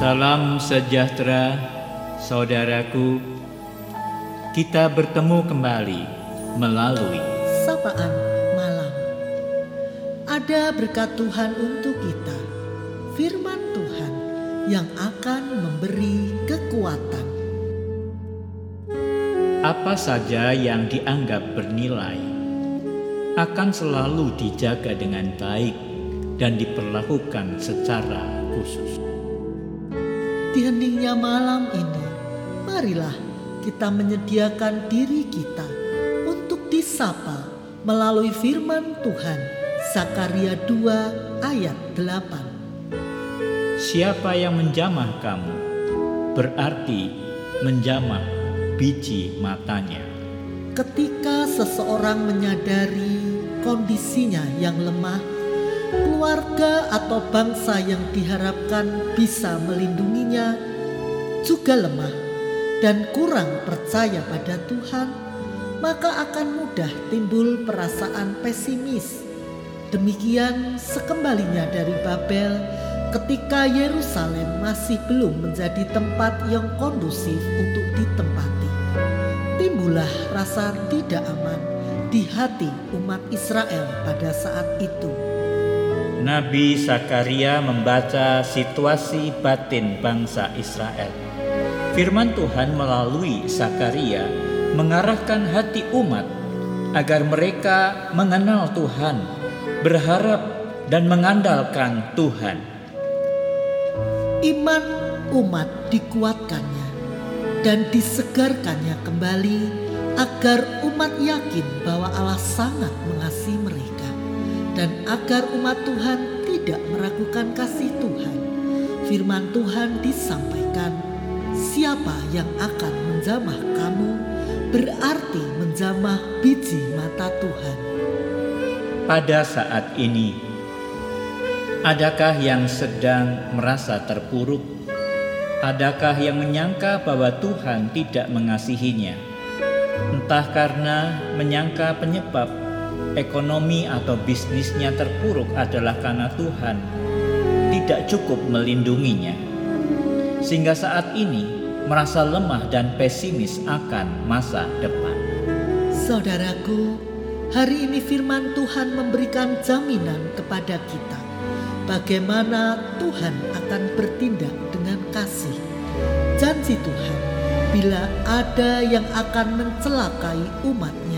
Salam sejahtera, saudaraku. Kita bertemu kembali melalui sapaan malam. Ada berkat Tuhan untuk kita, firman Tuhan yang akan memberi kekuatan. apa saja yang dianggap bernilai akan selalu dijaga dengan baik dan diperlakukan secara khusus. Di heningnya malam ini, marilah kita menyediakan diri kita untuk disapa melalui firman Tuhan. Zakaria 2 ayat 8. Siapa yang menjamah kamu berarti menjamah biji matanya. Ketika seseorang menyadari kondisinya yang lemah, keluarga atau bangsa yang diharapkan bisa melindunginya juga lemah dan kurang percaya pada Tuhan, maka akan mudah timbul perasaan pesimis. Demikian sekembalinya dari Babel ketika Yerusalem masih belum menjadi tempat yang kondusif untuk ditempati. Timbullah rasa tidak aman di hati umat Israel pada saat itu. Nabi Zakaria membaca situasi batin bangsa Israel. Firman Tuhan melalui Zakaria mengarahkan hati umat agar mereka mengenal Tuhan, berharap dan mengandalkan Tuhan. Iman umat dikuatkannya dan disegarkannya kembali agar umat yakin bahwa Allah sangat mengasihi mereka dan agar umat Tuhan tidak meragukan kasih Tuhan. Firman Tuhan disampaikan, siapa yang akan menjamah kamu berarti menjamah biji mata Tuhan. Pada saat ini, adakah yang sedang merasa terpuruk? Adakah yang menyangka bahwa Tuhan tidak mengasihinya? Entah karena menyangka penyebab ekonomi atau bisnisnya terpuruk adalah karena Tuhan tidak cukup melindunginya. Sehingga saat ini merasa lemah dan pesimis akan masa depan. Saudaraku, hari ini firman Tuhan memberikan jaminan kepada kita bagaimana Tuhan akan bertindak dengan kasih. Janji Tuhan, bila ada yang akan mencelakai umatnya,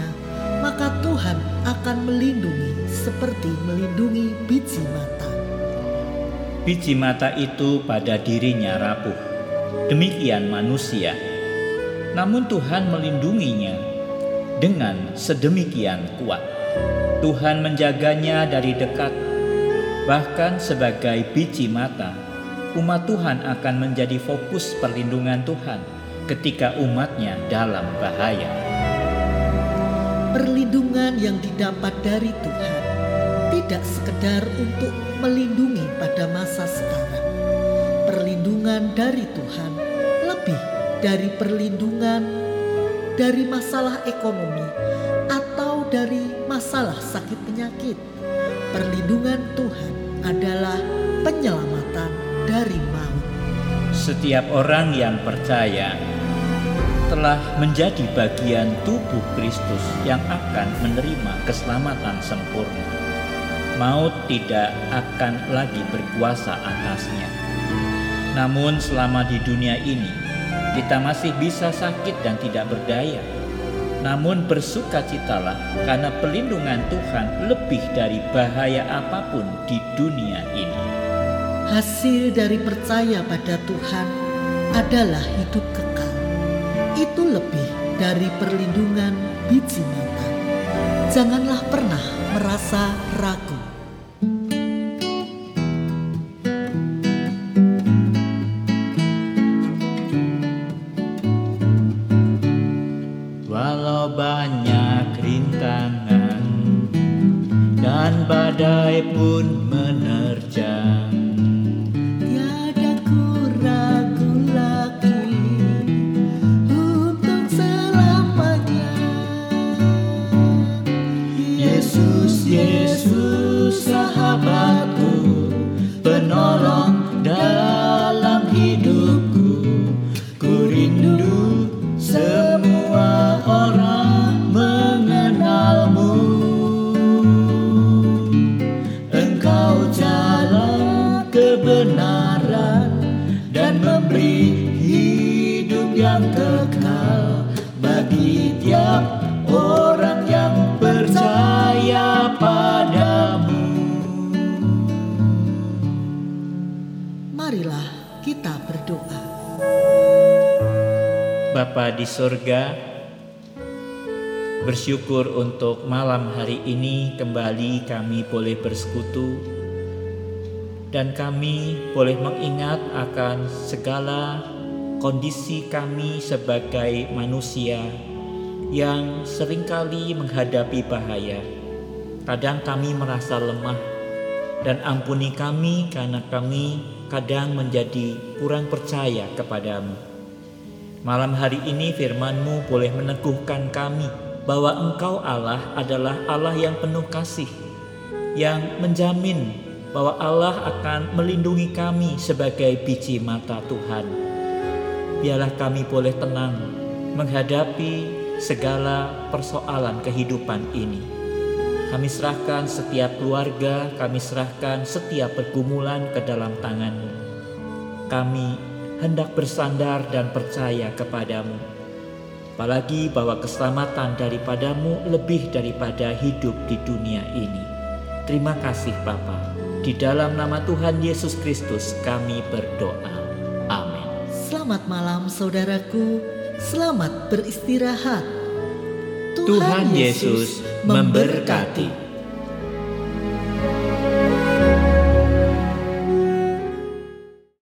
maka Tuhan akan melindungi seperti melindungi biji mata. Biji mata itu pada dirinya rapuh. Demikian manusia. Namun Tuhan melindunginya dengan sedemikian kuat. Tuhan menjaganya dari dekat. Bahkan sebagai biji mata, umat Tuhan akan menjadi fokus perlindungan Tuhan ketika umatnya dalam bahaya. Perlindungan yang didapat dari Tuhan tidak sekedar untuk melindungi pada masa sekarang. Perlindungan dari Tuhan lebih dari perlindungan dari masalah ekonomi atau dari masalah sakit penyakit. Perlindungan Tuhan adalah penyelamatan dari maut. Setiap orang yang percaya telah menjadi bagian tubuh Kristus yang akan menerima keselamatan sempurna. Maut tidak akan lagi berkuasa atasnya. Namun selama di dunia ini, kita masih bisa sakit dan tidak berdaya. Namun bersukacitalah karena pelindungan Tuhan lebih dari bahaya apa pun di dunia ini. Hasil dari percaya pada Tuhan adalah hidup. Itu lebih dari perlindungan biji mata. Janganlah pernah merasa ragu. Walau banyak rintangan dan badai pun menerjang. kebenaran dan memberi hidup yang kekal bagi tiap orang yang percaya padamu. Marilah kita berdoa. Bapa di sorga, bersyukur untuk malam hari ini kembali kami boleh bersekutu dan kami boleh mengingat akan segala kondisi kami sebagai manusia yang sering kali menghadapi bahaya. Kadang kami merasa lemah dan ampuni kami karena kami kadang menjadi kurang percaya kepadamu. Malam hari ini firmanmu boleh meneguhkan kami bahwa engkau Allah adalah Allah yang penuh kasih, yang menjamin bahwa Allah akan melindungi kami sebagai biji mata Tuhan. Biarlah kami boleh tenang menghadapi segala persoalan kehidupan ini kami serahkan setiap keluarga, kami serahkan setiap pergumulan ke dalam tanganmu. Kami hendak bersandar dan percaya kepadamu. Apalagi bahwa keselamatan daripadamu lebih daripada hidup di dunia ini. Terima kasih Bapa. Di dalam nama Tuhan Yesus Kristus kami berdoa. Amin. Selamat malam saudaraku, selamat beristirahat. Tuhan Yesus memberkati.